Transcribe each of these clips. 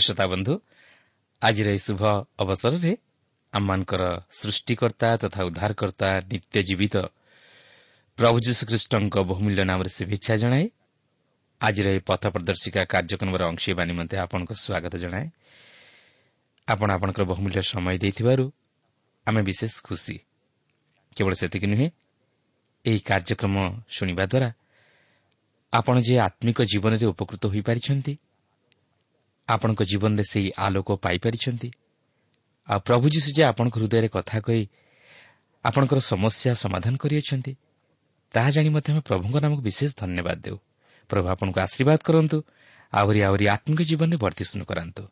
ପ୍ରିୟ ଶ୍ରୋତା ବନ୍ଧୁ ଆଜିର ଏହି ଶୁଭ ଅବସରରେ ଆମମାନଙ୍କର ସୃଷ୍ଟିକର୍ତ୍ତା ତଥା ଉଦ୍ଧାରକର୍ତ୍ତା ନିତ୍ୟ ଜୀବିତ ପ୍ରଭୁ ଯୀଶୁଖ୍ରୀଷ୍ଟଙ୍କ ବହୁମୂଲ୍ୟ ନାମରେ ଶୁଭେଚ୍ଛା ଜଣାଏ। ଆଜିର ଏହି ପଥ ପ୍ରଦର୍ଶିକା କାର୍ଯ୍ୟକ୍ରମର ଅଂଶ ହେବା ନିମନ୍ତେ ଆପଣଙ୍କ ସ୍ୱାଗତ ଜଣାଏ। ଆପଣ ଆପଣଙ୍କର ବହୁମୂଲ୍ୟ ସମୟ ଦେଇଥିବାରୁ ଆମେ ବିଶେଷ ଖୁସି। କେବଳ ସେତିକି ନୁହେଁ ଏହି କାର୍ଯ୍ୟକ୍ରମ ଶୁଣିବା ଦ୍ୱାରା ଆପଣ ଯେ ଆତ୍ମିକ ଜୀବନରେ ଉପକୃତ ହୋଇପାରିଛନ୍ତି ଆପଣଙ୍କ ଜୀବନରେ ସେହି ଆଲୋକ ପାଇପାରିଛନ୍ତି। ଆଉ ପ୍ରଭୁ ଯୀଶୁ ଯେ ଆପଣଙ୍କ ହୃଦୟରେ କଥା କହି ଆପଣଙ୍କର ସମସ୍ୟା ସମାଧାନ କରିଅଛନ୍ତି ତାହା ଜାଣି ମଧ୍ୟ ଆମେ ପ୍ରଭୁଙ୍କ ନାମକୁ ବିଶେଷ ଧନ୍ୟବାଦ ଦେଉ। ପ୍ରଭୁ ଆପଣଙ୍କୁ ଆଶୀର୍ବାଦ କରନ୍ତୁ ଆହୁରି ଆହୁରି ଆତ୍ମିକ ଜୀବନରେ ବର୍ଦ୍ଧିଷ୍ଣୁ କରାନ୍ତୁ।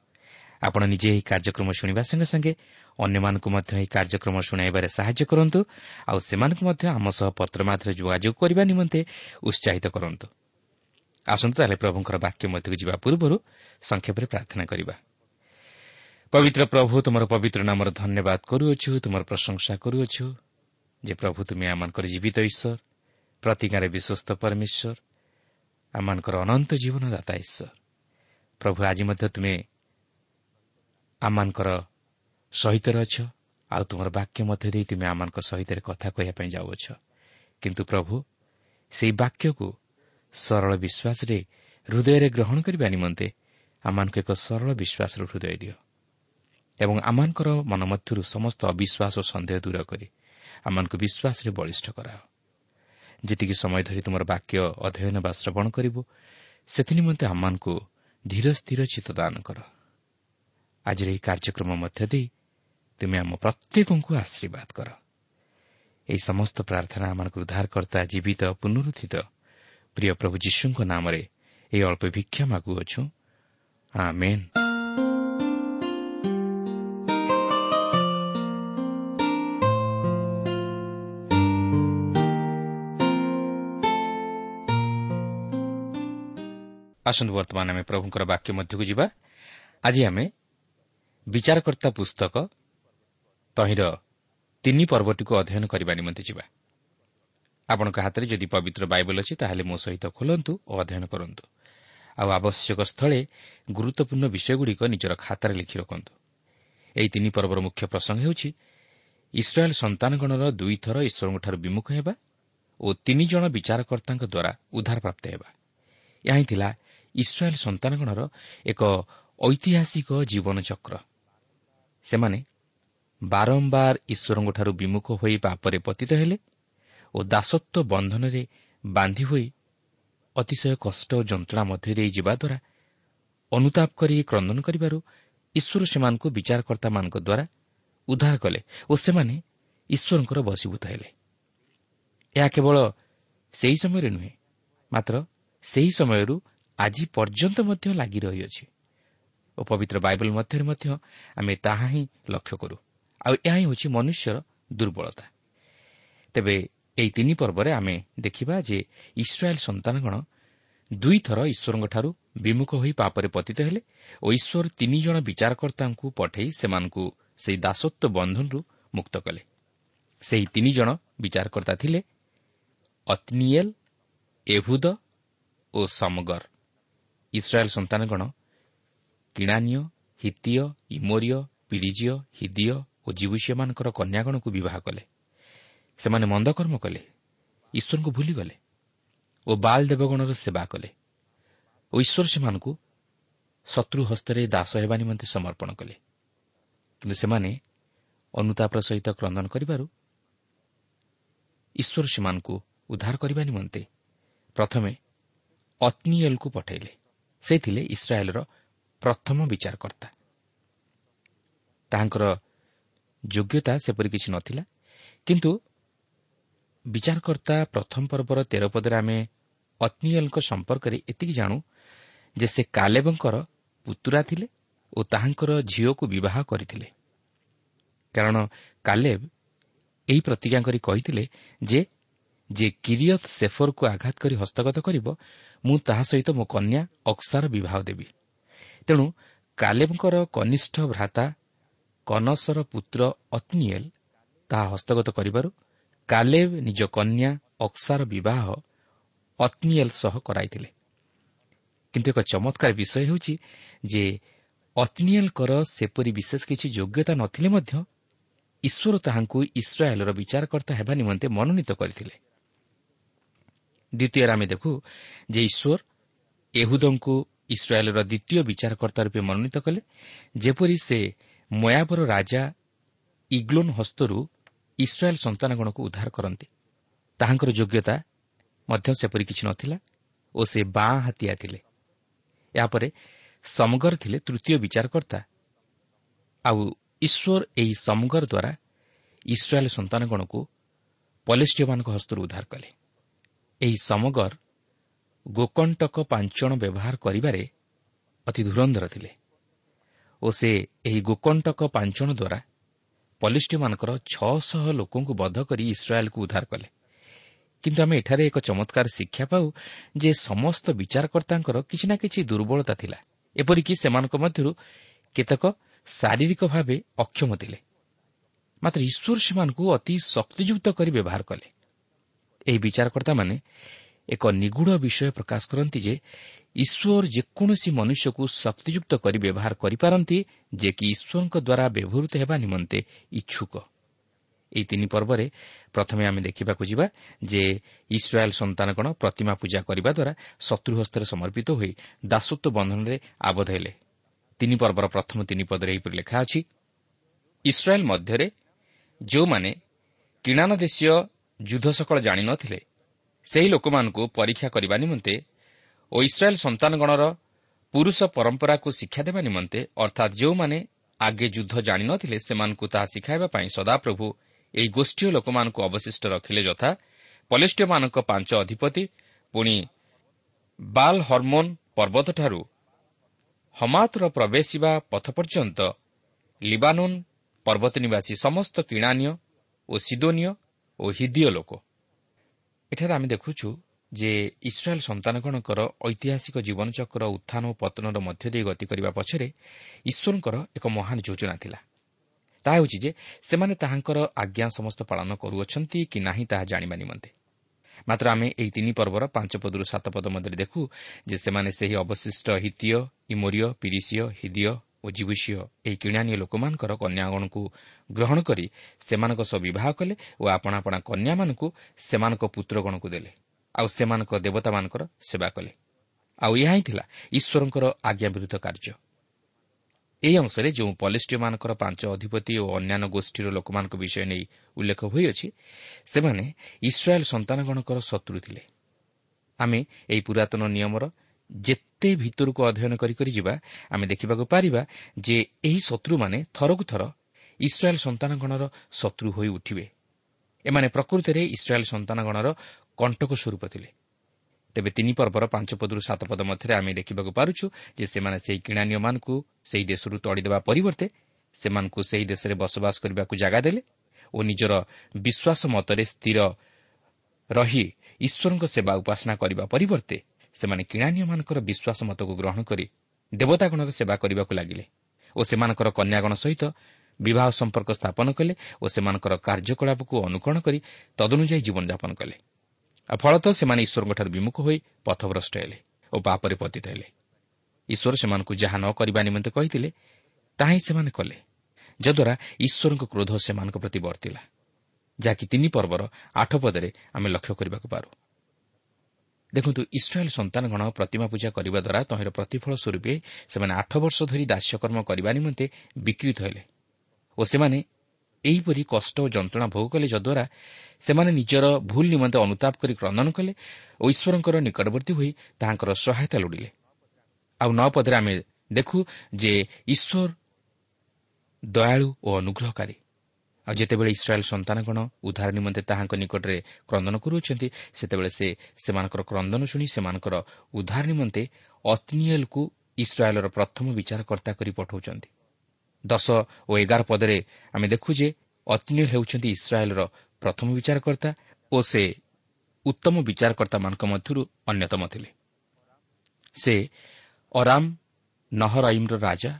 ଆପଣ ନିଜେ ଏହି କାର୍ଯ୍ୟକ୍ରମ ଶୁଣିବା ସଙ୍ଗେ ସଙ୍ଗେ ଅନ୍ୟମାନଙ୍କୁ ମଧ୍ୟ ଏହି କାର୍ଯ୍ୟକ୍ରମ ଶୁଣାଇବାରେ ସାହାଯ୍ୟ କରନ୍ତୁ ଆଉ ସେମାନଙ୍କୁ ମଧ୍ୟ ଆମ ସହ ପତ୍ର ମାଧ୍ୟମରେ ଯୋଗାଯୋଗ କରିବା ନିମନ୍ତେ ଉତ୍ସାହିତ କରନ୍ତୁ। ଆସନ୍ତୁ ତାହେଲେ ପ୍ରଭୁଙ୍କର ବାକ୍ୟ ମଧ୍ୟକୁ ଯିବା ପୂର୍ବରୁ ସଂକ୍ଷେପରେ ପ୍ରାର୍ଥନା କରିବା। ପବିତ୍ର ପ୍ରଭୁ ତୁମର ପବିତ୍ର ନାମର ଧନ୍ୟବାଦ କରୁଅଛୁ ତୁମର ପ୍ରଶଂସା କରୁଅଛୁ ଯେ ପ୍ରଭୁ ତୁମେ ଆମମାନଙ୍କର ଜୀବିତ ଈଶ୍ୱର ପ୍ରତିଜ୍ଞାରେ ବିଶ୍ୱସ୍ତ ପରମେଶ୍ୱର ଆମମାନଙ୍କର ଅନନ୍ତ ଜୀବନଦାତା ଈଶ୍ୱର। ପ୍ରଭୁ ଆଜି ମଧ୍ୟ ତୁମେ ଆମମାନଙ୍କର ସହିତରେ ଅଛ ଆଉ ତୁମର ବାକ୍ୟ ମଧ୍ୟ ଦେଇ ତୁମେ ଆମମାନଙ୍କ ସହିତ କଥା କହିବା ପାଇଁ ଯାଉଅଛ। କିନ୍ତୁ ପ୍ରଭୁ ସେହି ବାକ୍ୟକୁ ସରଳ ବିଶ୍ୱାସରେ ହୃଦୟରେ ଗ୍ରହଣ କରିବା ନିମନ୍ତେ ଆମମାନଙ୍କୁ ଏକ ସରଳ ବିଶ୍ୱାସର ହୃଦୟ ଦିଅ। ଏବଂ ଆମମାନଙ୍କର ମନ ମଧ୍ୟରୁ ସମସ୍ତ ଅବିଶ୍ୱାସ ଓ ସନ୍ଦେହ ଦୂର କରି ଆମମାନଙ୍କୁ ବିଶ୍ୱାସରେ ବଳିଷ୍ଠ କରାଅ। ଯେତିକି ସମୟ ଧରି ତୁମର ବାକ୍ୟ ଅଧ୍ୟୟନ ବା ଶ୍ରବଣ କରିବୁ ସେଥିନିମନ୍ତେ ଆମମାନଙ୍କୁ ଧୀର ସ୍ଥିର ଚିତ୍ତ ଦାନ କର। ଆଜିର ଏହି କାର୍ଯ୍ୟକ୍ରମ ମଧ୍ୟ ଦେଇ ତୁମେ ଆମ ପ୍ରତ୍ୟେକଙ୍କୁ ଆଶୀର୍ବାଦ କର। ଏହି ସମସ୍ତ ପ୍ରାର୍ଥନା ଆମମାନଙ୍କୁ ଉଦ୍ଧାରକର୍ତ୍ତା ଜୀବିତ ପୁନରୁଦ୍ଧିତ ପ୍ରିୟ ପ୍ରଭୁ ଯୀଶୁଙ୍କ ନାମରେ ଏହି ଅଳ୍ପ ଭିକ୍ଷା ମାଗୁଅଛୁ। ଆମେନ୍। ଆସନ୍ତୁ ବର୍ତ୍ତମାନ ଆମେ ପ୍ରଭୁଙ୍କର ବାକ୍ୟ ମଧ୍ୟକୁ ଯିବା। ଆଜି ଆମେ ବିଚାରକର୍ତ୍ତା ପୁସ୍ତକ ତହିଁର ତିନି ପର୍ବଟିକୁ ଅଧ୍ୟୟନ କରିବା ନିମନ୍ତେ ଯିବା। ଆପଣଙ୍କ ହାତରେ ଯଦି ପବିତ୍ର ବାଇବଲ ଅଛି ତାହେଲେ ମୋ ସହିତ ଖୋଲନ୍ତୁ ଓ ଅଧ୍ୟୟନ କରନ୍ତୁ। ଆଉ ଆବଶ୍ୟକ ସ୍ଥଳେ ଗୁରୁତ୍ୱପୂର୍ଣ୍ଣ ବିଷୟଗୁଡ଼ିକ ନିଜର ଖାତାରେ ଲେଖି ରଖନ୍ତୁ। ଏହି ତିନି ପର୍ବର ମୁଖ୍ୟ ପ୍ରସଙ୍ଗ ହେଉଛି ଇସ୍ରାଏଲ୍ ସନ୍ତାନଗଣର ଦୁଇଥର ଈଶ୍ୱରଙ୍କଠାରୁ ବିମୁଖ ହେବା ଓ ତିନି ଜଣ ବିଚାରକର୍ତ୍ତାଙ୍କ ଦ୍ୱାରା ଉଦ୍ଧାରପ୍ରାପ୍ତ ହେବା। ଏହା ହିଁ ଥିଲା ଇସ୍ରାଏଲ୍ ସନ୍ତାନଗଣର ଏକ ଐତିହାସିକ ଜୀବନଚକ୍ର। ସେମାନେ ବାରମ୍ବାର ଈଶ୍ୱରଙ୍କଠାରୁ ବିମୁଖ ହୋଇ ପାପରେ ପତିତ ହେଲେ ଓ ଦାସତ୍ୱ ବନ୍ଧନରେ ବାନ୍ଧି ହୋଇ ଅତିଶୟ କଷ୍ଟ ଓ ଯନ୍ତ୍ରଣା ମଧ୍ୟ ଦେଇ ଯିବା ଦ୍ୱାରା ଅନୁତାପ କରି କ୍ରନ୍ଦନ କରିବାରୁ ଈଶ୍ୱର ସେମାନଙ୍କୁ ବିଚାରକର୍ତ୍ତାମାନଙ୍କ ଦ୍ୱାରା ଉଦ୍ଧାର କଲେ ଓ ସେମାନେ ଈଶ୍ୱରଙ୍କର ବଶୀଭୂତ ହେଲେ। ଏହା କେବଳ ସେହି ସମୟରେ ନୁହେଁ ମାତ୍ର ସେହି ସମୟରୁ ଆଜି ପର୍ଯ୍ୟନ୍ତ ମଧ୍ୟ ଲାଗି ରହିଅଛି ଓ ପବିତ୍ର ବାଇବଲ ମଧ୍ୟରେ ମଧ୍ୟ ଆମେ ତାହା ହିଁ ଲକ୍ଷ୍ୟ କରୁ। ଆଉ ଏହା ହିଁ ହେଉଛି ମନୁଷ୍ୟର ଦୁର୍ବଳତା। ତେବେ ଏହି ତିନି ପର୍ବରେ ଆମେ ଦେଖିବା ଯେ ଇସ୍ରାଏଲ୍ ସନ୍ତାନଗଣ ଦୁଇଥର ଈଶ୍ୱରଙ୍କଠାରୁ ବିମୁଖ ହୋଇ ପାପରେ ପତିତ ହେଲେ ଓ ଈଶ୍ୱର ତିନି ଜଣ ବିଚାରକର୍ତ୍ତାଙ୍କୁ ପଠାଇ ସେମାନଙ୍କୁ ସେହି ଦାସତ୍ୱ ବନ୍ଧନରୁ ମୁକ୍ତ କଲେ। ସେହି ତିନି ଜଣ ବିଚାରକର୍ତ୍ତା ଥିଲେ ଅତ୍ନିଏଲ୍ ଏଭୁଦ ଓ ସମଗର। ଇସ୍ରାଏଲ୍ ସନ୍ତାନଗଣ କିଣାନୀୟ ହିତୀୟ ଇମୋରିୟ ପିରିଜିୟ ହିଦିୟ ଓ ଜିବୁସିୟମାନଙ୍କର କନ୍ୟାଗଣକୁ ବିବାହ କଲେ। ସେମାନେ ମନ୍ଦକର୍ମ କଲେ ଈଶ୍ୱରଙ୍କୁ ଭୁଲିଗଲେ ଓ ବାଲ୍ ଦେବଗଣର ସେବା କଲେ ଓ ଈଶ୍ୱର ସେମାନଙ୍କୁ ଶତ୍ରୁ ହସ୍ତରେ ଦାସ ହେବା ନିମନ୍ତେ ସମର୍ପଣ କଲେ। କିନ୍ତୁ ସେମାନେ ଅନୁତାପର ସହିତ କ୍ରନ୍ଦନ କରିବାରୁ ଈଶ୍ୱର ସେମାନଙ୍କୁ ଉଦ୍ଧାର କରିବା ନିମନ୍ତେ ପ୍ରଥମେ ଅତ୍ନିଏଲ୍କୁ ପଠାଇଲେ। ସେ ଥିଲେ ଇସ୍ରାଏଲ୍ର ପ୍ରଥମ ବିଚାରକର୍ତ୍ତା। ତାହାଙ୍କର ଯୋଗ୍ୟତା ସେପରି କିଛି ନଥିଲା କିନ୍ତୁ ବିଚାରକର୍ତ୍ତା ପ୍ରଥମ ପର୍ବର ତେର ପଦରେ ଆମେ ଅତ୍ନିଏଲ୍ଙ୍କ ସମ୍ପର୍କରେ ଏତିକି ଜାଣୁ ଯେ ସେ କାଲେବଙ୍କର ପୁତୁରା ଥିଲେ ଓ ତାହାଙ୍କର ଝିଅକୁ ବିବାହ କରିଥିଲେ। କାରଣ କାଲେବ ଏହି ପ୍ରତିଜ୍ଞା କରି କହିଥିଲେ ଯେ ଯେ କିରିୟତ୍ ସେଫରକୁ ଆଘାତ କରି ହସ୍ତଗତ କରିବ ମୁଁ ତାହା ସହିତ ମୋ କନ୍ୟା ଅକ୍ସାର ବିବାହ ଦେବି। ତେଣୁ କାଲେବଙ୍କର କନିଷ୍ଠ ଭ୍ରାତା କନସର ପୁତ୍ର ଅତ୍ନିଏଲ୍ ତାହା ହସ୍ତଗତ କରିବାରୁ କାଲେବ ନିଜ କନ୍ୟା ଅକ୍ସାର ବିବାହ ଅତ୍ନିଏଲ୍ ସହ କରାଇଥିଲେ। କିନ୍ତୁ ଏକ ଚମତ୍କାର ବିଷୟ ହେଉଛି ଯେ ଅତ୍ନିଏଲ୍ଙ୍କର ସେପରି ବିଶେଷ କିଛି ଯୋଗ୍ୟତା ନଥିଲେ ମଧ୍ୟ ଈଶ୍ୱର ତାହାଙ୍କୁ ଇସ୍ରାଏଲ୍ର ବିଚାରକର୍ତ୍ତା ହେବା ନିମନ୍ତେ ମନୋନୀତ କରିଥିଲେ। ଦ୍ୱିତୀୟରେ ଆମେ ଦେଖୁ ଯେ ଈଶ୍ୱର ଏହୁଦଙ୍କୁ ଇସ୍ରାଏଲ୍ର ଦ୍ୱିତୀୟ ବିଚାରକର୍ତ୍ତା ରୂପେ ମନୋନୀତ କଲେ ଯେପରି ସେ ମୟାବର ରାଜା ଇଗ୍ଲୋନ୍ ହସ୍ତରୁ ଇସ୍ରାଏଲ୍ ସନ୍ତାନଗଣକୁ ଉଦ୍ଧାର କରନ୍ତି। ତାହାଙ୍କର ଯୋଗ୍ୟତା ମଧ୍ୟ ସେପରି କିଛି ନଥିଲା ଓ ସେ ବାଁ ହାତିଆ ଥିଲେ। ଏହାପରେ ସମଗର ଥିଲେ ତୃତୀୟ ବିଚାରକର୍ତ୍ତା। ଆଉ ଈଶ୍ୱର ଏହି ସମଗର ଦ୍ୱାରା ଇସ୍ରାଏଲ୍ ସନ୍ତାନଗଣକୁ ପଲେଷ୍ଟିୟମାନଙ୍କ ହସ୍ତରୁ ଉଦ୍ଧାର କଲେ। ଏହି ସମଗର ଗୋକଣ୍ଟକ ପାଞ୍ଚଣ ବ୍ୟବହାର କରିବାରେ ଅତି ଧୁରନ୍ଧର ଥିଲେ ଓ ସେ ଏହି ଗୋକଣ୍ଟକ ପାଞ୍ଚଣ ଦ୍ୱାରା ପଲିଷ୍ଟିମାନଙ୍କର ଛଅଶହ ଲୋକଙ୍କୁ ବଧ କରି ଇସ୍ରାଏଲ୍କୁ ଉଦ୍ଧାର କଲେ। କିନ୍ତୁ ଆମେ ଏଠାରେ ଏକ ଚମତ୍କାର ଶିକ୍ଷା ପାଉ ଯେ ସମସ୍ତ ବିଚାରକର୍ତ୍ତାଙ୍କର କିଛି ନା କିଛି ଦୁର୍ବଳତା ଥିଲା। ଏପରିକି ସେମାନଙ୍କ ମଧ୍ୟରୁ କେତେକ ଶାରୀରିକ ଭାବେ ଅକ୍ଷମ ଥିଲେ। ମାତ୍ର ଈଶ୍ୱର ସେମାନଙ୍କୁ ଅତି ଶକ୍ତିଯୁକ୍ତ କରି ବ୍ୟବହାର କଲେ। ଏହି ବିଚାରକର୍ତ୍ତାମାନେ ଏକ ନିଗୁଢ଼ ବିଷୟ ପ୍ରକାଶ କରନ୍ତି ଯେ ଈଶ୍ୱର ଯେକୌଣସି ମନୁଷ୍ୟକୁ ଶକ୍ତିଯୁକ୍ତ କରି ବ୍ୟବହାର କରିପାରନ୍ତି ଯେ କି ଈଶ୍ୱରଙ୍କ ଦ୍ୱାରା ବ୍ୟବହୃତ ହେବା ନିମନ୍ତେ ଇଚ୍ଛୁକ। ଏହି ତିନି ପର୍ବରେ ପ୍ରଥମେ ଆମେ ଦେଖିବାକୁ ଯିବା ଯେ ଇସ୍ରାଏଲ୍ ସନ୍ତାନଗଣ ପ୍ରତିମା ପୂଜା କରିବା ଦ୍ୱାରା ଶତ୍ରୁ ହସ୍ତରେ ସମର୍ପିତ ହୋଇ ଦାସତ୍ୱ ବନ୍ଧନରେ ଆବଦ୍ଧ ହେଲେ। ତିନି ପର୍ବର ପ୍ରଥମ ତିନି ପଦରେ ଏହିପରି ଲେଖା ଅଛି ଇସ୍ରାଏଲ୍ ମଧ୍ୟରେ ଯେଉଁମାନେ କିଣାନ ଦେଶୀୟ ଯୁଦ୍ଧ ସକଳ ଜାଣିନଥିଲେ ସେହି ଲୋକମାନଙ୍କୁ ପରୀକ୍ଷା କରିବା ନିମନ୍ତେ ଓ ଇସ୍ରାଏଲ୍ ସନ୍ତାନଗଣର ପୁରୁଷ ପରମ୍ପରାକୁ ଶିକ୍ଷା ଦେବା ନିମନ୍ତେ ଅର୍ଥାତ୍ ଯେଉଁମାନେ ଆଗେ ଯୁଦ୍ଧ ଜାଣିନଥିଲେ ସେମାନଙ୍କୁ ତାହା ଶିଖାଇବା ପାଇଁ ସଦାପ୍ରଭୁ ଏହି ଗୋଷ୍ଠୀୟ ଲୋକମାନଙ୍କୁ ଅବଶିଷ୍ଟ ରଖିଲେ ଯଥା ପଲେଷ୍ଟିୟମାନଙ୍କ ପାଞ୍ଚ ଅଧିପତି ପୁଣି ବାଲ୍ ହର୍ମୋନ୍ ପର୍ବତଠାରୁ ହମାତର ପ୍ରବେଶିବା ପଥ ପର୍ଯ୍ୟନ୍ତ ଲିବାନୋନ୍ ପର୍ବତ ନିବାସୀ ସମସ୍ତ କିଣାନୀୟ ଓ ସିଦୋନୀୟ ଓ ହିଦିୟ ଲୋକ। ଏଠାରେ ଆମେ ଦେଖୁଛୁ ଯେ ଇସ୍ରାଏଲ୍ ସନ୍ତାନଗଣଙ୍କର ଐତିହାସିକ ଜୀବନଚକ୍ର ଉତ୍ଥାନ ଓ ପତନର ମଧ୍ୟ ଦେଇ ଗତି କରିବା ପଛରେ ଈଶ୍ୱରଙ୍କର ଏକ ମହାନ ଯୋଜନା ଥିଲା। ତାହା ହେଉଛି ଯେ ସେମାନେ ତାହାଙ୍କର ଆଜ୍ଞା ସମସ୍ତ ପାଳନ କରୁଅଛନ୍ତି କି ନାହିଁ ତାହା ଜାଣିବା ନିମନ୍ତେ। ମାତ୍ର ଆମେ ଏହି ତିନି ପର୍ବର ପାଞ୍ଚ ପଦରୁ ସାତ ପଦ ମଧ୍ୟରେ ଦେଖୁ ଯେ ସେମାନେ ସେହି ଅବଶିଷ୍ଟ ହିତୀୟ ଇମୋରିୟ ପିରିସିୟ ହିଦିୟ ଓ ଜିବୁସିୟ ଏହି କିଣାନୀୟ ଲୋକମାନଙ୍କର କନ୍ୟାଗଣକୁ ଗ୍ରହଣ କରି ସେମାନଙ୍କ ସହ ବିବାହ କଲେ ଓ ଆପଣା ଆପଣା କନ୍ୟାମାନଙ୍କୁ ସେମାନଙ୍କ ପୁତ୍ରଗଣକୁ ଦେଲେ। ଆଉ ସେମାନଙ୍କ ଦେବତାମାନଙ୍କର ସେବା କଲେ। ଆଉ ଏହା ହିଁ ଥିଲା ଈଶ୍ୱରଙ୍କର ଆଜ୍ଞା ବିରୁଦ୍ଧ କାର୍ଯ୍ୟ। ଏହି ଅଂଶରେ ଯେଉଁ ପଲେଷ୍ଟିୟମାନଙ୍କର ପାଞ୍ଚ ଅଧିପତି ଓ ଅନ୍ୟାନ୍ୟ ଗୋଷ୍ଠୀର ଲୋକମାନଙ୍କ ବିଷୟ ନେଇ ଉଲ୍ଲେଖ ହୋଇଅଛି ସେମାନେ ଇସ୍ରାଏଲ୍ ସନ୍ତାନଗଣଙ୍କର ଶତ୍ରୁ ଥିଲେ। ଆମେ ଏହି ପୁରାତନ ନିୟମର ଯେତେ ଭିତରକୁ ଅଧ୍ୟୟନ କରି ଯିବା ଆମେ ଦେଖିବାକୁ ପାରିବା ଯେ ଏହି ଶତ୍ରୁମାନେ ଥରକୁ ଥର ଇସ୍ରାଏଲ୍ ସନ୍ତାନଗଣର ଶତ୍ରୁ ହୋଇ ଉଠିବେ। ଏମାନେ ପ୍ରକୃତରେ ଇସ୍ରାଏଲ୍ ସନ୍ତାନଗଣର କଣ୍ଟକ ସ୍ୱରୂପ ଥିଲେ ତେବେ ତିନି ପର୍ବର ପାଞ୍ଚ ପଦରୁ ସାତ ପଦ ମଧ୍ୟରେ ଆମେ ଦେଖିବାକୁ ପାରୁଛୁ ଯେ ସେମାନେ ସେହି କିଣାନୀୟମାନଙ୍କୁ ସେହି ଦେଶରୁ ତଡ଼ିଦେବା ପରିବର୍ତ୍ତେ ସେମାନଙ୍କୁ ସେହି ଦେଶରେ ବସବାସ କରିବାକୁ ଜାଗା ଦେଲେ ଓ ନିଜର ବିଶ୍ୱାସ ମତରେ ସ୍ଥିର ରହି ଈଶ୍ୱରଙ୍କ ସେବା ଉପାସନା କରିବା ପରିବର୍ତ୍ତେ ସେମାନେ କିଣାନୀୟମାନଙ୍କର ବିଶ୍ୱାସ ମତକୁ ଗ୍ରହଣ କରି ଦେବତାଗଣର ସେବା କରିବାକୁ ଲାଗିଲେ ଓ ସେମାନଙ୍କର କନ୍ୟାଗଣ ସହିତ ବିବାହ ସମ୍ପର୍କ ସ୍ଥାପନ କଲେ ଓ ସେମାନଙ୍କର କାର୍ଯ୍ୟକଳାପକୁ ଅନୁକରଣ କରି ତଦନୁଯାୟୀ ଜୀବନଯାପନ କଲେ। ଆଉ ଫଳତଃ ସେମାନେ ଈଶ୍ୱରଙ୍କଠାରୁ ବିମୁଖ ହୋଇ ପଥଭ୍ରଷ୍ଟ ହେଲେ ଓ ପାପରେ ପତିତ ହେଲେ। ଈଶ୍ୱର ସେମାନଙ୍କୁ ଯାହା ନ କରିବା ନିମନ୍ତେ କହିଥିଲେ ତାହା ହିଁ ସେମାନେ କଲେ ଯଦ୍ୱାରା ଈଶ୍ୱରଙ୍କ କ୍ରୋଧ ସେମାନଙ୍କ ପ୍ରତି ବର୍ତ୍ତିଲା ଯାହାକି ତିନି ପର୍ବର ଆଠ ପଦରେ ଆମେ ଲକ୍ଷ୍ୟ କରିବାକୁ ପାରୁ। ଦେଖନ୍ତୁ ଇସ୍ରାଏଲ୍ ସନ୍ତାନଗଣ ପ୍ରତିମା ପୂଜା କରିବା ଦ୍ୱାରା ତହିଁର ପ୍ରତିଫଳ ସ୍ୱରୂପେ ସେମାନେ ଆଠ ବର୍ଷ ଧରି ଦାସ୍ୟକର୍ମ କରିବା ନିମନ୍ତେ ବିକୃତ ହେଲେ ଓ ସେମାନେ ଏହିପରି କଷ୍ଟ ଓ ଯନ୍ତ୍ରଣା ଭୋଗ କଲେ ଯଦ୍ୱାରା ସେମାନେ ନିଜର ଭୁଲ ନିମନ୍ତେ ଅନୁତାପ କରି କ୍ରନ୍ଦନ କଲେ ଓ ଈଶ୍ୱରଙ୍କର ନିକଟବର୍ତ୍ତୀ ହୋଇ ତାହାଙ୍କର ସହାୟତା ଲୋଡ଼ିଲେ। ଆଉ ନଅ ପଦରେ ଆମେ ଦେଖୁ ଯେ ଈଶ୍ୱର ଦୟାଳୁ ଓ ଅନୁଗ୍ରହକାରୀ। ଆଉ ଯେତେବେଳେ ଇସ୍ରାଏଲ୍ ସନ୍ତାନଗଣ ଉଦ୍ଧାର ନିମନ୍ତେ ତାହାଙ୍କ ନିକଟରେ କ୍ରନ୍ଦନ କରୁଅଛନ୍ତି ସେତେବେଳେ ସେ ସେମାନଙ୍କର କ୍ରନ୍ଦନ ଶୁଣି ସେମାନଙ୍କର ଉଦ୍ଧାର ନିମନ୍ତେ ଅତ୍ନିଏଲ୍କୁ ଇସ୍ରାଏଲ୍ର ପ୍ରଥମ ବିଚାରକର୍ତ୍ତା କରି ପଠାଉଛନ୍ତି। ଦଶ ଓ ଏଗାର ପଦରେ ଆମେ ଦେଖୁ ଯେ ଅତ୍ନିଏଲ୍ ହେଉଛନ୍ତି ଇସ୍ରାଏଲ୍ର ପ୍ରଥମ ବିଚାରକର୍ତ୍ତା ଓ ସେ ଉତ୍ତମ ବିଚାରକର୍ତ୍ତାମାନଙ୍କ ମଧ୍ୟରୁ ଅନ୍ୟତମ ଥିଲେ। ସେ ଅରାମ୍ ନହରଇମ୍ର ରାଜା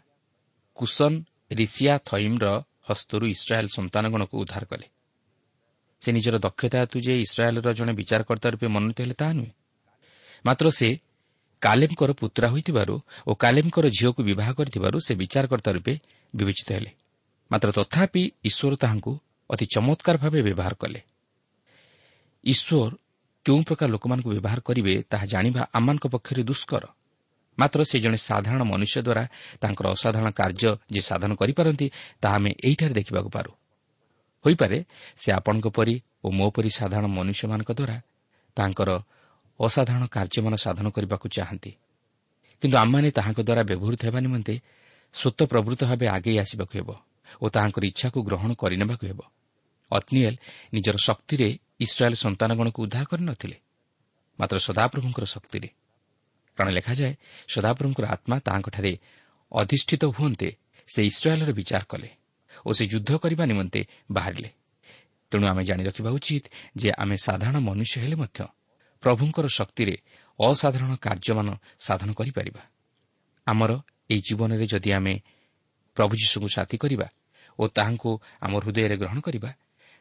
କୁସନ୍ ରିସିଆ ଥଇମ୍ର ହସ୍ତରୁ ଇସ୍ରାଏଲ୍ ସନ୍ତାନଗଣକୁ ଉଦ୍ଧାର କଲେ। ସେ ନିଜର ଦକ୍ଷତା ହେତୁ ଯେ ଇସ୍ରାଏଲ୍ର ଜଣେ ବିଚାରକର୍ତ୍ତା ରୂପେ ମନୋନୀତ ହେଲେ ତାହା ନୁହେଁ। ମାତ୍ର ସେ କାଲେମ୍ଙ୍କର ପୁତ୍ରା ହୋଇଥିବାରୁ ଓ କାଲେମ୍ଙ୍କର ଝିଅକୁ ବିବାହ କରିଥିବାରୁ ସେ ବିଚାରକର୍ତ୍ତା ରୂପେ ବିବେଚିତ ହେଲେ। ମାତ୍ର ତଥାପି ଈଶ୍ୱର ତାହାଙ୍କୁ ଅତି ଚମତ୍କାର ଭାବେ ବ୍ୟବହାର କଲେ। ଈଶ୍ୱର କେଉଁ ପ୍ରକାର ଲୋକମାନଙ୍କୁ ବ୍ୟବହାର କରିବେ ତାହା ଜାଣିବା ଆମମାନଙ୍କ ପକ୍ଷରେ ଦୁଷ୍କର। ମାତ୍ର ସେ ଜଣେ ସାଧାରଣ ମନୁଷ୍ୟ ଦ୍ୱାରା ତାଙ୍କର ଅସାଧାରଣ କାର୍ଯ୍ୟ ଯେ ସାଧନ କରିପାରନ୍ତି ତାହା ଆମେ ଏହିଠାରେ ଦେଖିବାକୁ ପାରୁ। ହୋଇପାରେ ସେ ଆପଣଙ୍କ ପରି ଓ ମୋ ପରି ସାଧାରଣ ମନୁଷ୍ୟମାନଙ୍କ ଦ୍ୱାରା ତାଙ୍କର ଅସାଧାରଣ କାର୍ଯ୍ୟମାନ ସାଧନ କରିବାକୁ ଚାହାନ୍ତି। କିନ୍ତୁ ଆମମାନେ ତାହାଙ୍କ ଦ୍ୱାରା ବ୍ୟବହୃତ ହେବା ନିମନ୍ତେ ସ୍ୱତ ପ୍ରବୃତ୍ତ ଭାବେ ଆଗେଇ ଆସିବାକୁ ହେବ ଓ ତାହାଙ୍କର ଇଚ୍ଛାକୁ ଗ୍ରହଣ କରିନେବାକୁ ହେବ। ଅତ୍ନିଏଲ ନିଜର ଶକ୍ତିରେ ଇସ୍ରାଏଲ୍ ସନ୍ତାନଗଣକୁ ଉଦ୍ଧାର କରିନଥିଲେ ମାତ୍ର ସଦାପ୍ରଭୁଙ୍କର ଶକ୍ତିରେ। କାରଣ ଲେଖାଯାଏ ସଦାପ୍ରଭୁଙ୍କର ଆତ୍ମା ତାହାଙ୍କଠାରେ ଅଧିଷ୍ଠିତ ହୁଅନ୍ତେ ସେ ଇସ୍ରାଏଲ୍ର ବିଚାର କଲେ ଓ ସେ ଯୁଦ୍ଧ କରିବା ନିମନ୍ତେ ବାହାରିଲେ। ତେଣୁ ଆମେ ଜାଣି ରଖିବା ଉଚିତ ଯେ ଆମେ ସାଧାରଣ ମନୁଷ୍ୟ ହେଲେ ମଧ୍ୟ ପ୍ରଭୁଙ୍କର ଶକ୍ତିରେ ଅସାଧାରଣ କାର୍ଯ୍ୟମାନ ସାଧନ କରିପାରିବା। ଆମର ଏହି ଜୀବନରେ ଯଦି ଆମେ ପ୍ରଭୁ ଯୀଶୁଙ୍କୁ ସାଥୀ କରିବା ଓ ତାହାଙ୍କୁ ଆମ ହୃଦୟରେ ଗ୍ରହଣ କରିବା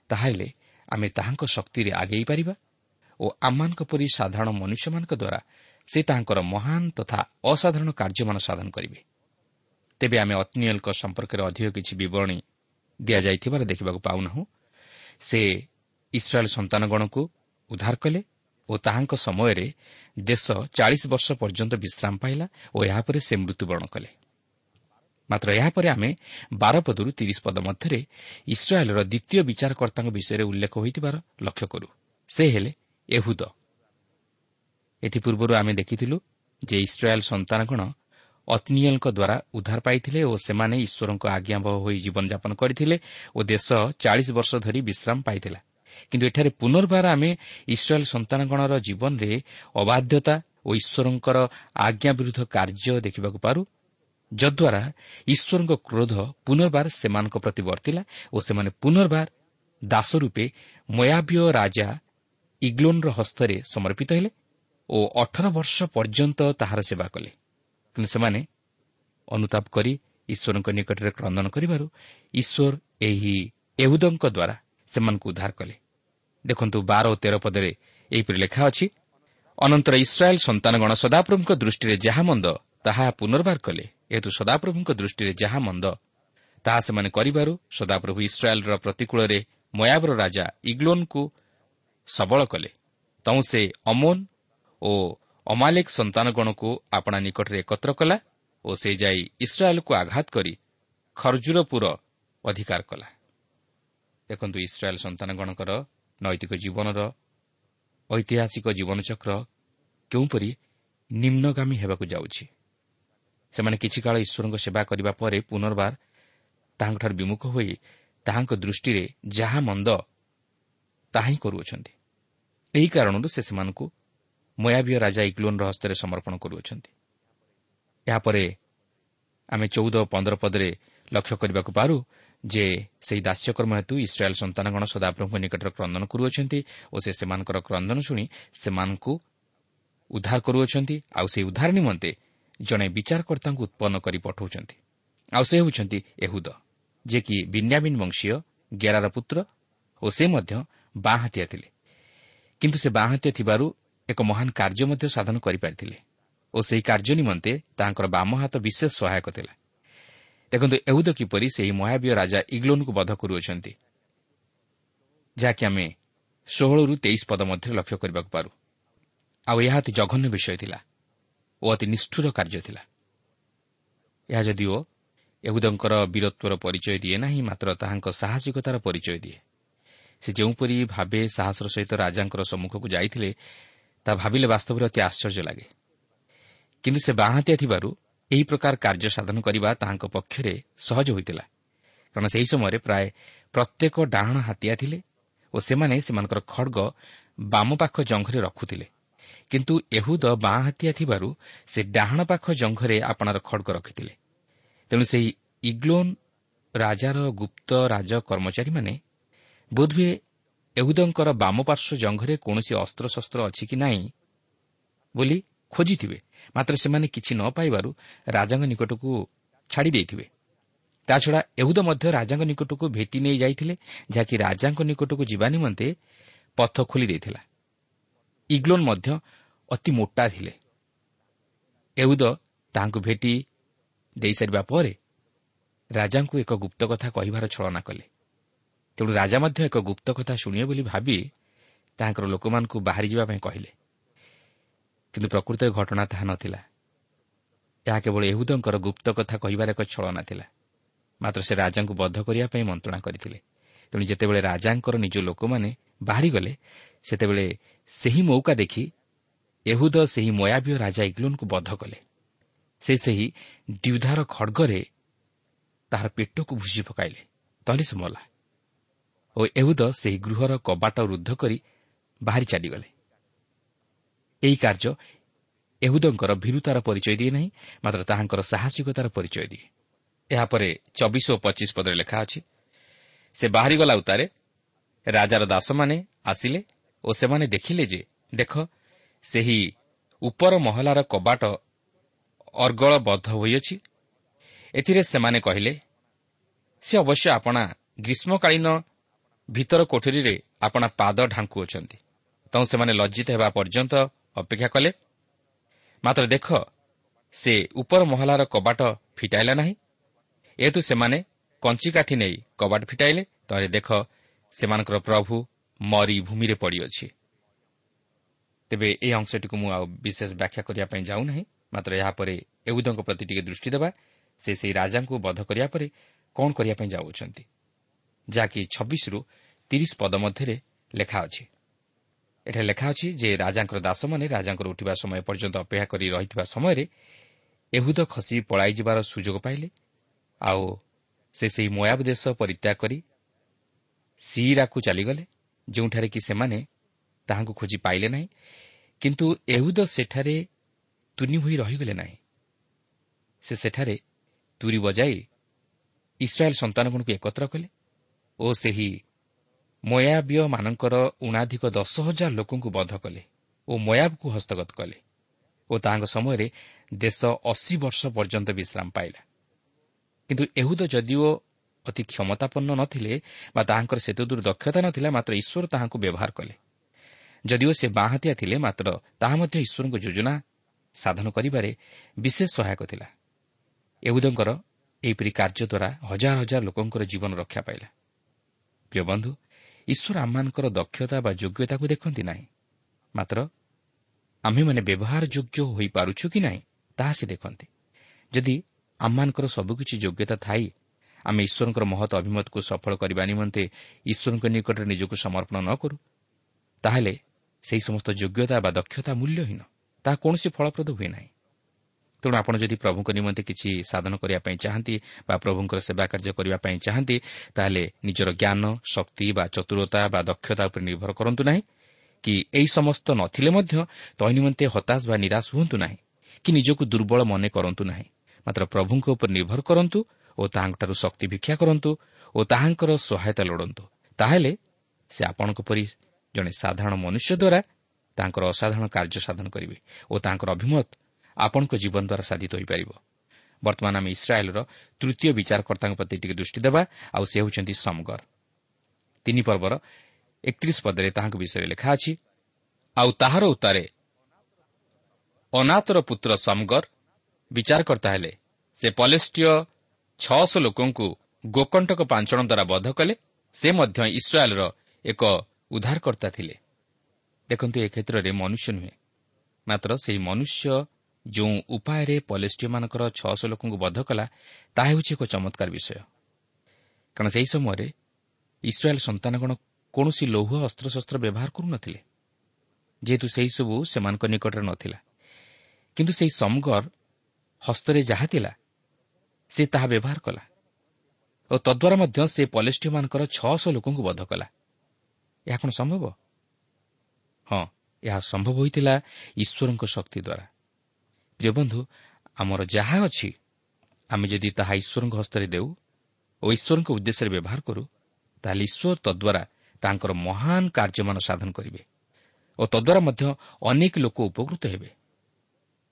ତାହେଲେ ଆମେ ତାହାଙ୍କ ଶକ୍ତିରେ ଆଗେଇ ପାରିବା ଓ ଆମମାନଙ୍କ ପରି ସାଧାରଣ ମନୁଷ୍ୟମାନଙ୍କ ଦ୍ୱାରା ସେ ତାହାଙ୍କର ମହାନ ତଥା ଅସାଧାରଣ କାର୍ଯ୍ୟମାନ ସାଧନ କରିବେ। ତେବେ ଆମେ ଅତ୍ନିୟଲଙ୍କ ସମ୍ପର୍କରେ ଅଧିକ କିଛି ବିବରଣୀ ଦିଆଯାଇଥିବାର ଦେଖିବାକୁ ପାଉନାହୁଁ। ସେ ଇସ୍ରାଏଲ୍ ସନ୍ତାନଗଣକୁ ଉଦ୍ଧାର କଲେ ଓ ତାହାଙ୍କ ସମୟରେ ଦେଶ ଚାଳିଶ ବର୍ଷ ପର୍ଯ୍ୟନ୍ତ ବିଶ୍ରାମ ପାଇଲା ଓ ଏହାପରେ ସେ ମୃତ୍ୟୁବରଣ କଲେ। ମାତ୍ର ଏହାପରେ ଆମେ ବାର ପଦରୁ ତିରିଶ ପଦ ମଧ୍ୟରେ ଇସ୍ରାଏଲ୍ର ଦ୍ୱିତୀୟ ବିଚାରକର୍ତ୍ତାଙ୍କ ବିଷୟରେ ଉଲ୍ଲେଖ ହୋଇଥିବାର ଲକ୍ଷ୍ୟ କରୁ। ସେ ହେଲେ ଏହୁଦ। ଏଥିପୂର୍ବରୁ ଆମେ ଦେଖିଥିଲୁ ଯେ ଇସ୍ରାଏଲ୍ ସନ୍ତାନଗଣ ଅତ୍ନିୟଲଙ୍କ ଦ୍ୱାରା ଉଦ୍ଧାର ପାଇଥିଲେ ଓ ସେମାନେ ଈଶ୍ୱରଙ୍କ ଆଜ୍ଞାବହ ହୋଇ ଜୀବନଯାପନ କରିଥିଲେ ଓ ଦେଶ ଚାଳିଶ ବର୍ଷ ଧରି ବିଶ୍ରାମ ପାଇଥିଲା। କିନ୍ତୁ ଏଠାରେ ପୁନର୍ବାର ଆମେ ଇସ୍ରାଏଲ୍ ସନ୍ତାନଗଣର ଜୀବନରେ ଅବାଧ୍ୟତା ଓ ଈଶ୍ୱରଙ୍କର ଆଜ୍ଞା ବିରୁଦ୍ଧ କାର୍ଯ୍ୟ ଦେଖିବାକୁ ପାରୁ ଯଦ୍ୱାରା ଈଶ୍ୱରଙ୍କ କ୍ରୋଧ ପୁନର୍ବାର ସେମାନଙ୍କ ପ୍ରତି ବର୍ତ୍ତିଲା ଓ ସେମାନେ ପୁନର୍ବାର ଦାସ ରୂପେ ମୟାବିୟ ରାଜା ଇଗ୍ଲୋନ୍ର ହସ୍ତରେ ସମର୍ପିତ ହେଲେ ଓ ଅଠର ବର୍ଷ ପର୍ଯ୍ୟନ୍ତ ତାହାର ସେବା କଲେ। କିନ୍ତୁ ସେମାନେ ଅନୁତାପ କରି ଈଶ୍ୱରଙ୍କ ନିକଟରେ କ୍ରନ୍ଦନ କରିବାରୁ ଈଶ୍ୱର ଏହି ଏହୁଦଙ୍କ ଦ୍ୱାରା ସେମାନଙ୍କୁ ଉଦ୍ଧାର କଲେ। ଦେଖନ୍ତୁ ବାର ଓ ତେର ପଦରେ ଏହିପରି ଲେଖା ଅଛି ଅନନ୍ତର ଇସ୍ରାଏଲ୍ ସନ୍ତାନଗଣ ସଦାପ୍ରଭୁଙ୍କ ଦୃଷ୍ଟିରେ ଯାହା ମନ୍ଦ ତାହା ପୁନର୍ବାର କଲେ। ଏହେତୁ ସଦାପ୍ରଭୁଙ୍କ ଦୃଷ୍ଟିରେ ଯାହା ମନ୍ଦ ତାହା ସେମାନେ କରିବାରୁ ସଦାପ୍ରଭୁ ଇସ୍ରାଏଲ୍ର ପ୍ରତିକୂଳରେ ମୟାବର ରାଜା ଇଗ୍ଲୋନ୍କୁ ସବଳ କଲେ। ତୁ ସେ ଅମୋନ୍ ଓ ଅମାଲେକ ସନ୍ତାନଗଣକୁ ଆପଣା ନିକଟରେ ଏକତ୍ର କଲା ଓ ସେ ଯାଇ ଇସ୍ରାଏଲ୍କୁ ଆଘାତ କରି ଖର୍ଜୁରପୁର ଅଧିକାର କଲା। ଦେଖନ୍ତୁ ଇସ୍ରାଏଲ୍ ସନ୍ତାନଗଣଙ୍କର ନୈତିକ ଜୀବନର ଐତିହାସିକ ଜୀବନଚକ୍ର କେଉଁପରି ନିମ୍ନଗାମୀ ହେବାକୁ ଯାଉଛି? ସେମାନେ କିଛି କାଳ ଈଶ୍ୱରଙ୍କ ସେବା କରିବା ପରେ ପୁନର୍ବାର ତାହାଙ୍କଠାରୁ ବିମୁଖ ହୋଇ ତାହାଙ୍କ ଦୃଷ୍ଟିରେ ଯାହା ମନ୍ଦ ତାହା ହିଁ କରୁଅଛନ୍ତି। ଏହି କାରଣରୁ ସେ ସେମାନଙ୍କୁ ମୟାବିୟ ରାଜା ଇଗ୍ଲୋନ୍ର ହସ୍ତରେ ସମର୍ପଣ କରୁଅଛନ୍ତି। ଏହାପରେ ଆମେ ଚଉଦ ଓ ପନ୍ଦର ପଦରେ ଲକ୍ଷ୍ୟ କରିବାକୁ ପାରୁ ଯେ ସେହି ଦାସ୍ୟକର୍ମ ହେତୁ ଇସ୍ରାଏଲ୍ ସନ୍ତାନଗଣ ସଦାପ୍ରଭୁଙ୍କ ନିକଟରେ କ୍ରନ୍ଦନ କରୁଅଛନ୍ତି ଓ ସେ ସେମାନଙ୍କର କ୍ରନ୍ଦନ ଶୁଣି ସେମାନଙ୍କୁ ଉଦ୍ଧାର କରୁଅଛନ୍ତି। ଆଉ ସେହି ଉଦ୍ଧାର ନିମନ୍ତେ ଜଣେ ବିଚାରକର୍ତ୍ତାଙ୍କୁ ଉତ୍ପନ୍ନ କରି ପଠାଉଛନ୍ତି। ଆଉ ସେ ହେଉଛନ୍ତି ଏହୁଦ ଯିଏକି ବିନ୍ୟାବିନ୍ ବଂଶୀୟ ଗେରାର ପୁତ୍ର ଓ ସେ ମଧ୍ୟ ବାଁ ହାତିଆ ଥିଲେ। କିନ୍ତୁ ସେ ବାଁ ହାତିଆ ଥିବାରୁ ଏକ ମହାନ କାର୍ଯ୍ୟ ମଧ୍ୟ ସାଧନ କରିପାରିଥିଲେ ଓ ସେହି କାର୍ଯ୍ୟ ନିମନ୍ତେ ତାଙ୍କର ବାମ ହାତ ବିଶେଷ ସହାୟକ ଥିଲା। ଦେଖନ୍ତୁ ଏହୁଦ କିପରି ସେହି ମହାବୀୟ ରାଜା ଇଗ୍ଲୋନ୍କୁ ବଧ କରୁଅଛନ୍ତି? ଯାହାକି ଆମେ ଷୋହଳରୁ ତେଇଶ ପଦ ମଧ୍ୟରେ ଲକ୍ଷ୍ୟ କରିବାକୁ ପାରୁ। ଆଉ ଏହା ଅତି ଜଘନ୍ୟ ବିଷୟ ଥିଲା ଓ ଅତି ନିଷ୍ଠୁର କାର୍ଯ୍ୟ ଥିଲା। ଏହା ଯଦିଓ ଏହୁଦଙ୍କର ବୀରତ୍ୱର ପରିଚୟ ଦିଏ ନାହିଁ ମାତ୍ର ତାହାଙ୍କ ସାହସିକତାର ପରିଚୟ ଦିଏ। ସେ ଯେଉଁପରି ଭାବେ ସାହସର ସହିତ ରାଜାଙ୍କର ସମ୍ମୁଖକୁ ଯାଇଥିଲେ ତାହା ଭାବିଲେ ବାସ୍ତବରେ ଅତି ଆଶ୍ଚର୍ଯ୍ୟ ଲାଗେ। କିନ୍ତୁ ସେ ବାହାତିଆ ଥିବାରୁ ଏହି ପ୍ରକାର କାର୍ଯ୍ୟ ସାଧନ କରିବା ତାହାଙ୍କ ପକ୍ଷରେ ସହଜ ହୋଇଥିଲା। କାରଣ ସେହି ସମୟରେ ପ୍ରାୟ ପ୍ରତ୍ୟେକ ଡାହାଣ ହାତିଆ ଥିଲେ ଓ ସେମାନେ ସେମାନଙ୍କର ଖଡ଼ଗ ବାମ ପାଖ ଜଙ୍ଘରେ ରଖୁଥିଲେ। କିନ୍ତୁ ଏହୁଦ ବାଁ ହାତିଆ ଥିବାରୁ ସେ ଡାହାଣ ପାଖ ଜଙ୍ଘରେ ଆପଣାର ଖଡ଼ଗ ରଖିଥିଲେ। ତେଣୁ ସେହି ଇଗ୍ଲୋନ୍ ରାଜାର ଗୁପ୍ତ ରାଜ କର୍ମଚାରୀମାନେ ବୋଧହୁଏ ଏହୁଦଙ୍କର ବାମ ପାର୍ଶ୍ୱ ଜଙ୍ଘରେ କୌଣସି ଅସ୍ତ୍ରଶସ୍ତ୍ର ଅଛି କି ନାହିଁ ବୋଲି ଖୋଜିଥିବେ। ମାତ୍ର ସେମାନେ କିଛି ନ ପାଇବାରୁ ରାଜାଙ୍କ ନିକଟକୁ ଛାଡ଼ି ଦେଇଥିବେ। ତାଛଡ଼ା ଏହୁଦ ମଧ୍ୟ ରାଜାଙ୍କ ନିକଟକୁ ଭେଟି ନେଇ ଯାଇଥିଲେ ଯାହାକି ରାଜାଙ୍କ ନିକଟକୁ ଯିବା ନିମନ୍ତେ ପଥ ଖୋଲି ଦେଇଥିଲା। ଇଗ୍ଲୋନ୍ ମଧ୍ୟ ଅତି ମୋଟା ଥିଲେ। ଏହୁଦ ତାହାଙ୍କୁ ଭେଟି ଦେଇସାରିବା ପରେ ରାଜାଙ୍କୁ ଏକ ଗୁପ୍ତ କଥା କହିବାର ଛଳନା କଲେ। ତେଣୁ ରାଜା ମଧ୍ୟ ଏକ ଗୁପ୍ତ କଥା ଶୁଣିବେ ବୋଲି ଭାବି ତାଙ୍କର ଲୋକମାନଙ୍କୁ ବାହାରିଯିବା ପାଇଁ କହିଲେ। କିନ୍ତୁ ପ୍ରକୃତରେ ଘଟଣା ତାହା ନଥିଲା। ଏହା କେବଳ ଏହୁଦଙ୍କର ଗୁପ୍ତ କଥା କହିବାର ଏକ ଛଳନା ଥିଲା ମାତ୍ର ସେ ରାଜାଙ୍କୁ ବଦ୍ଧ କରିବା ପାଇଁ ମନ୍ତ୍ରଣା କରିଥିଲେ। ତେଣୁ ଯେତେବେଳେ ରାଜାଙ୍କର ନିଜ ଲୋକମାନେ ବାହାରିଗଲେ ସେତେବେଳେ ସେହି ମୌକା ଦେଖି ଏହୁଦ ସେହି ମୟାବୀୟ ରାଜା ଇଗ୍ଲୋନ୍କୁ ବଦ୍ଧ କଲେ। ସେ ସେହି ଦ୍ୟୁଧାର ଖଡ଼ଗରେ ତାହାର ପେଟକୁ ଭୁଷି ପକାଇଲେ। ତହଲେ ସେ ମଲା। ଓ ଏହୁଦ ସେହି ଗୃହର କବାଟ ରୁଦ୍ଧ କରି ବାହାରି ଚାଲିଗଲେ। ଏହି କାର୍ଯ୍ୟ ଏହୁଦଙ୍କର ଭୀରୁତାର ପରିଚୟ ଦିଏ ନାହିଁ ମାତ୍ର ତାହାଙ୍କର ସାହସିକତାର ପରିଚୟ ଦିଏ ଏହାପରେ ଚବିଶ ଓ ପଚିଶ ପଦରେ ଲେଖା ଅଛି ସେ ବାହାରିଗଲା ଉତ୍ତାରେ ରାଜାର ଦାସମାନେ ଆସିଲେ ଓ ସେମାନେ ଦେଖିଲେ ଯେ ଦେଖ ସେହି ଉପର ମହଲାର କବାଟ ଅର୍ଗଳବଦ୍ଧ ହୋଇଅଛି ଏଥିରେ ସେମାନେ କହିଲେ ସେ ଅବଶ୍ୟ ଆପଣା ଗ୍ରୀଷ୍ମକାଳୀନ ଭିତର କୋଠରୀରେ ଆପଣା ପାଦ ଢାଙ୍କୁଅଛନ୍ତି। ତେଣୁ ସେମାନେ ଲଜ୍ଜିତ ହେବା ପର୍ଯ୍ୟନ୍ତ ଅପେକ୍ଷା କଲେ ମାତ୍ର ଦେଖ ସେ ଉପର ମହଲାର କବାଟ ଫିଟାଇଲା ନାହିଁ। ଏହେତୁ ସେମାନେ କଞ୍ଚିକାଠି ନେଇ କବାଟ ଫିଟାଇଲେ। ତାହେଲେ ଦେଖ ସେମାନଙ୍କର ପ୍ରଭୁ ମରି ଭୂମିରେ ପଡ଼ିଅଛି। ତେବେ ଏହି ଅଂଶଟିକୁ ମୁଁ ଆଉ ବିଶେଷ ବ୍ୟାଖ୍ୟା କରିବା ପାଇଁ ଯାଉନାହିଁ। ମାତ୍ର ଏହାପରେ ଏହୁଦଙ୍କ ପ୍ରତି ଟିକେ ଦୃଷ୍ଟି ଦେବା। ସେ ସେହି ରାଜାଙ୍କୁ ବଧ କରିବା ପରେ କ'ଣ କରିବା ପାଇଁ ଯାଉଅଛନ୍ତି ଯାହାକି ଛବିଶରୁ ତିରିଶ ପଦ ମଧ୍ୟରେ ଲେଖା ଅଛି। ଏଠାରେ ଲେଖା ଅଛି ଯେ ରାଜାଙ୍କର ଦାସମାନେ ରାଜାଙ୍କର ଉଠିବା ସମୟ ପର୍ଯ୍ୟନ୍ତ ଅପେକ୍ଷା କରି ରହିଥିବା ସମୟରେ ଏହୁଦ ଖସି ପଳାଇଯିବାର ସୁଯୋଗ ପାଇଲେ ଆଉ ସେ ସେହି ମୟାବ ଦେଶ ପରିତ୍ୟାଗ କରି ସିଇରାକୁ ଚାଲିଗଲେ ଯେଉଁଠାରେ କି ସେମାନେ ତାହାଙ୍କୁ ଖୋଜି ପାଇଲେ ନାହିଁ କିନ୍ତୁ ଏହୁଦ ସେଠାରେ ତୁନି ହୋଇ ରହିଗଲେ ନାହିଁ। ସେ ସେଠାରେ ତୁରି ବଜାଇ ଇସ୍ରାଏଲ୍ ସନ୍ତାନଗଣକୁ ଏକତ୍ର କଲେ ଓ ସେହି ମୟାବୀୟମାନଙ୍କର ଉଣାଧିକ ଦଶ ହଜାର ଲୋକଙ୍କୁ ବଧ କଲେ ଓ ମୟାବକୁ ହସ୍ତଗତ କଲେ ଓ ତାହାଙ୍କ ସମୟରେ ଦେଶ ଅଶୀ ବର୍ଷ ପର୍ଯ୍ୟନ୍ତ ବିଶ୍ରାମ ପାଇଲା। କିନ୍ତୁ ଏହୁଦ ଯଦିଓ ଅତି କ୍ଷମତାପନ୍ନ ନଥିଲେ ବା ତାହାଙ୍କର ସେତେଦୂର ଦକ୍ଷତା ନଥିଲା ମାତ୍ର ଈଶ୍ୱର ତାହାଙ୍କୁ ବ୍ୟବହାର କଲେ। ଯଦିଓ ସେ ବାଁହାତିଆ ଥିଲେ ମାତ୍ର ତାହା ମଧ୍ୟ ଈଶ୍ୱରଙ୍କ ଯୋଜନା ସାଧନ କରିବାରେ ବିଶେଷ ସହାୟକ ଥିଲା। ଏହୁଦଙ୍କର ଏହିପରି କାର୍ଯ୍ୟ ଦ୍ୱାରା ହଜାର ହଜାର ଲୋକଙ୍କର ଜୀବନ ରକ୍ଷା ପାଇଲା। ପ୍ରିୟ ବନ୍ଧୁ ଈଶ୍ୱର ଆମମାନଙ୍କର ଦକ୍ଷତା ବା ଯୋଗ୍ୟତାକୁ ଦେଖନ୍ତି ନାହିଁ। ମାତ୍ର ଆମ୍ଭେମାନେ ବ୍ୟବହାର ଯୋଗ୍ୟ ହୋଇପାରୁଛୁ କି ନାହିଁ ତାହା ସେ ଦେଖନ୍ତି। ଯଦି ଆମମାନଙ୍କର ସବୁକିଛି ଯୋଗ୍ୟତା ଥାଇ ଆମେ ଈଶ୍ୱରଙ୍କର ମହତ ଅଭିମତକୁ ସଫଳ କରିବା ନିମନ୍ତେ ଈଶ୍ୱରଙ୍କ ନିକଟରେ ନିଜକୁ ସମର୍ପଣ ନ କରୁ ତାହେଲେ ସେହି ସମସ୍ତ ଯୋଗ୍ୟତା ବା ଦକ୍ଷତା ମୂଲ୍ୟହୀନ। ତାହା କୌଣସି ଫଳପ୍ରଦ ହୁଏ ନାହିଁ। ତେଣୁ ଆପଣ ଯଦି ପ୍ରଭୁଙ୍କ ନିମନ୍ତେ କିଛି ସାଧନ କରିବା ପାଇଁ ଚାହାନ୍ତି ବା ପ୍ରଭୁଙ୍କର ସେବା କାର୍ଯ୍ୟ କରିବା ପାଇଁ ଚାହାନ୍ତି ତାହେଲେ ନିଜର ଜ୍ଞାନ ଶକ୍ତି ବା ଚତୁରତା ବା ଦକ୍ଷତା ଉପରେ ନିର୍ଭର କରନ୍ତୁ ନାହିଁ। କି ଏହି ସମସ୍ତ ନଥିଲେ ମଧ୍ୟ ତହିଁ ନିମନ୍ତେ ହତାଶ ବା ନିରାଶ ହୁଅନ୍ତୁ ନାହିଁ। କି ନିଜକୁ ଦୁର୍ବଳ ମନେ କରନ୍ତୁ ନାହିଁ। ମାତ୍ର ପ୍ରଭୁଙ୍କ ଉପରେ ନିର୍ଭର କରନ୍ତୁ ଓ ତାହାଙ୍କଠାରୁ ଶକ୍ତି ଭିକ୍ଷା କରନ୍ତୁ ଓ ତାହାଙ୍କର ସହାୟତା ଲୋଡ଼ନ୍ତୁ। ତାହେଲେ ସେ ଆପଣଙ୍କ ପରି ଜଣେ ସାଧାରଣ ମନୁଷ୍ୟ ଦ୍ୱାରା ତାଙ୍କର ଅସାଧାରଣ କାର୍ଯ୍ୟ ସାଧନ କରିବେ ଓ ତାଙ୍କର ଅଭିମତ ଆପଣଙ୍କ ଜୀବନ ଦ୍ୱାରା ସାଧିତ ହୋଇପାରିବ। ବର୍ତ୍ତମାନ ଆମେ ଇସ୍ରାଏଲ୍ର ତୃତୀୟ ବିଚାରକର୍ତ୍ତାଙ୍କ ପ୍ରତି ଟିକେ ଦୃଷ୍ଟି ଦେବା ଆଉ ସେ ହେଉଛନ୍ତି ସମଗର। ତିନି ପର୍ବର ଏକତିରିଶ ପଦରେ ତାହାଙ୍କ ବିଷୟରେ ଲେଖା ଅଛି ଆଉ ତାହାର ଉତ୍ତାରେ ଅନାଥର ପୁତ୍ର ସମଗର ବିଚାରକର୍ତ୍ତା ହେଲେ। ସେ ପଲେଷ୍ଟିୟ ଛଅଶହ ଲୋକଙ୍କୁ ଗୋକଣ୍ଟକ ପାଞ୍ଚଣ ଦ୍ୱାରା ବଧ କଲେ। ସେ ମଧ୍ୟ ଇସ୍ରାଏଲ୍ର ଏକ ଉଦ୍ଧାରକର୍ତ୍ତା ଥିଲେ। ଦେଖନ୍ତୁ ଏ କ୍ଷେତ୍ରରେ ମନୁଷ୍ୟ ନୁହେଁ। ମାତ୍ର ସେହି ମନୁଷ୍ୟ ଯେଉଁ ଉପାୟରେ ପଲେଷ୍ଟିୟମାନଙ୍କର ଛଅଶହ ଲୋକଙ୍କୁ ବଧ କଲା ତାହା ହେଉଛି ଏକ ଚମତ୍କାର ବିଷୟ। କାରଣ ସେହି ସମୟରେ ଇସ୍ରାଏଲ୍ ସନ୍ତାନଗଣ କୌଣସି ଲୌହ ଅସ୍ତ୍ରଶସ୍ତ୍ର ବ୍ୟବହାର କରୁନଥିଲେ। ଯେହେତୁ ସେହିସବୁ ସେମାନଙ୍କ ନିକଟରେ ନଥିଲା। କିନ୍ତୁ ସେହି ସମଗର ହସ୍ତରେ ଯାହା ଥିଲା ସେ ତାହା ବ୍ୟବହାର କଲା। ଓ ତଦ୍ୱାରା ମଧ୍ୟ ସେ ପଲେଷ୍ଟିୟମାନଙ୍କର ଛଅଶହ ଲୋକଙ୍କୁ ବଧ କଲା। ଏହା କ'ଣ ସମ୍ଭବ? ହଁ ଏହା ସମ୍ଭବ ହୋଇଥିଲା ଈଶ୍ୱରଙ୍କ ଶକ୍ତି ଦ୍ୱାରା। ପ୍ରିୟ ବନ୍ଧୁ ଆମର ଯାହା ଅଛି ଆମେ ଯଦି ତାହା ଈଶ୍ୱରଙ୍କ ହସ୍ତରେ ଦେଉ ଓ ଈଶ୍ୱରଙ୍କ ଉଦ୍ଦେଶ୍ୟରେ ବ୍ୟବହାର କରୁ ତାହେଲେ ଈଶ୍ୱର ତଦ୍ୱାରା ତାଙ୍କର ମହାନ କାର୍ଯ୍ୟମାନ ସାଧନ କରିବେ ଓ ତଦ୍ୱାରା ମଧ୍ୟ ଅନେକ ଲୋକ ଉପକୃତ ହେବେ।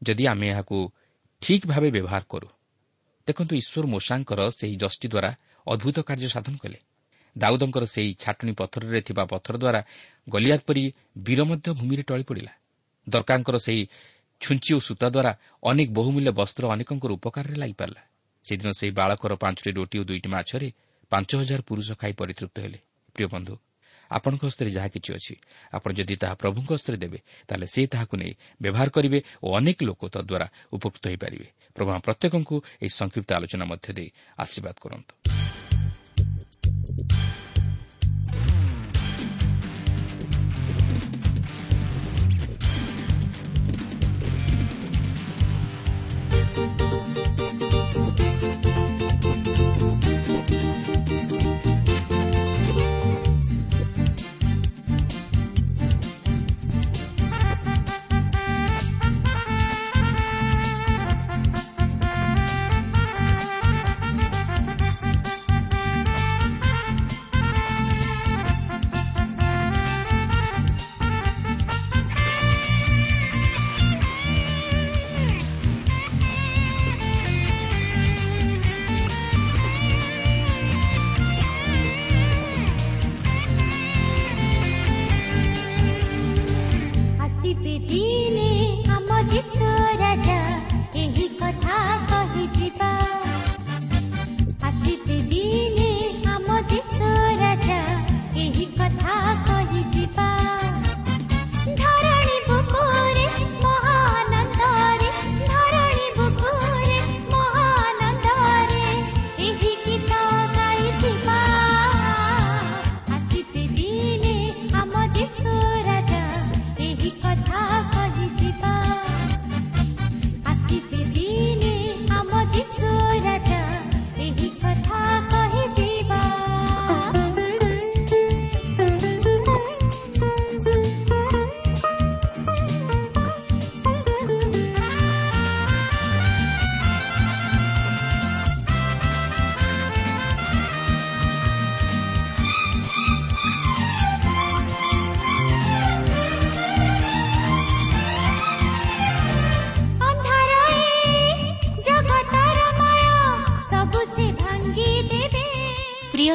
ଯଦି ଆମେ ଏହାକୁ ଠିକ୍ ଭାବେ ବ୍ୟବହାର କରୁ ଦେଖନ୍ତୁ ଈଶ୍ୱର ମୋଷାଙ୍କର ସେହି ଜଷ୍ଟି ଦ୍ୱାରା ଅଦ୍ଭୁତ କାର୍ଯ୍ୟ ସାଧନ କଲେ। ଦାଉଦଙ୍କର ସେହି ଛାଟୁଣୀ ପଥରରେ ଥିବା ପଥର ଦ୍ୱାରା ଗଲିଆତ ପରି ବୀର ମଧ୍ୟ ଭୂମିରେ ଟଳି ପଡ଼ିଲା। ଦରକାରଙ୍କର ସେହି ଛୁଞ୍ଚି ଓ ସୂତା ଦ୍ୱାରା ଅନେକ ବହୁମୂଲ୍ୟ ବସ୍ତ୍ର ଅନେକଙ୍କର ଉପକାରରେ ଲାଗିପାରିଲା। ସେଦିନ ସେହି ବାଳକର ପାଞ୍ଚଟି ରୋଟି ଓ ଦୁଇଟି ମାଛରେ ପାଞ୍ଚ ହଜାର ପୁରୁଷ ଖାଇ ପରିତୃପ୍ତ ହେଲେ। ପ୍ରିୟ ବନ୍ଧୁ ଆପଣଙ୍କ ହସ୍ତରେ ଯାହା କିଛି ଅଛି ଆପଣ ଯଦି ତାହା ପ୍ରଭୁଙ୍କ ହସ୍ତରେ ଦେବେ ତାହେଲେ ସେ ତାହାକୁ ନେଇ ବ୍ୟବହାର କରିବେ ଓ ଅନେକ ଲୋକ ତଦ୍ୱାରା ଉପକୃତ ହୋଇପାରିବେ। ପ୍ରଭୁ ପ୍ରତ୍ୟେକଙ୍କୁ ଏହି ସଂକ୍ଷିପ୍ତ ଆଲୋଚନା ମଧ୍ୟ ଦେଇ ଆଶୀର୍ବାଦ କରନ୍ତୁ।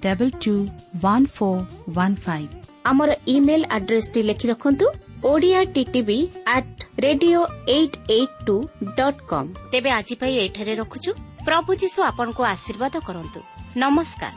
double two one four one five ଆମର ଇମେଲ ଆଡ୍ରେସଟି ଲେଖି ରଖନ୍ତୁ Odia TTV at radio eight eight two dot com ତେବେ ଆଜି ପାଇଁ ଏଠାରେ ରଖୁଛୁ। ପ୍ରଭୁ ଯୀଶୁ ଆପଣଙ୍କୁ ଆଶୀର୍ବାଦ କରନ୍ତୁ। ନମସ୍କାର।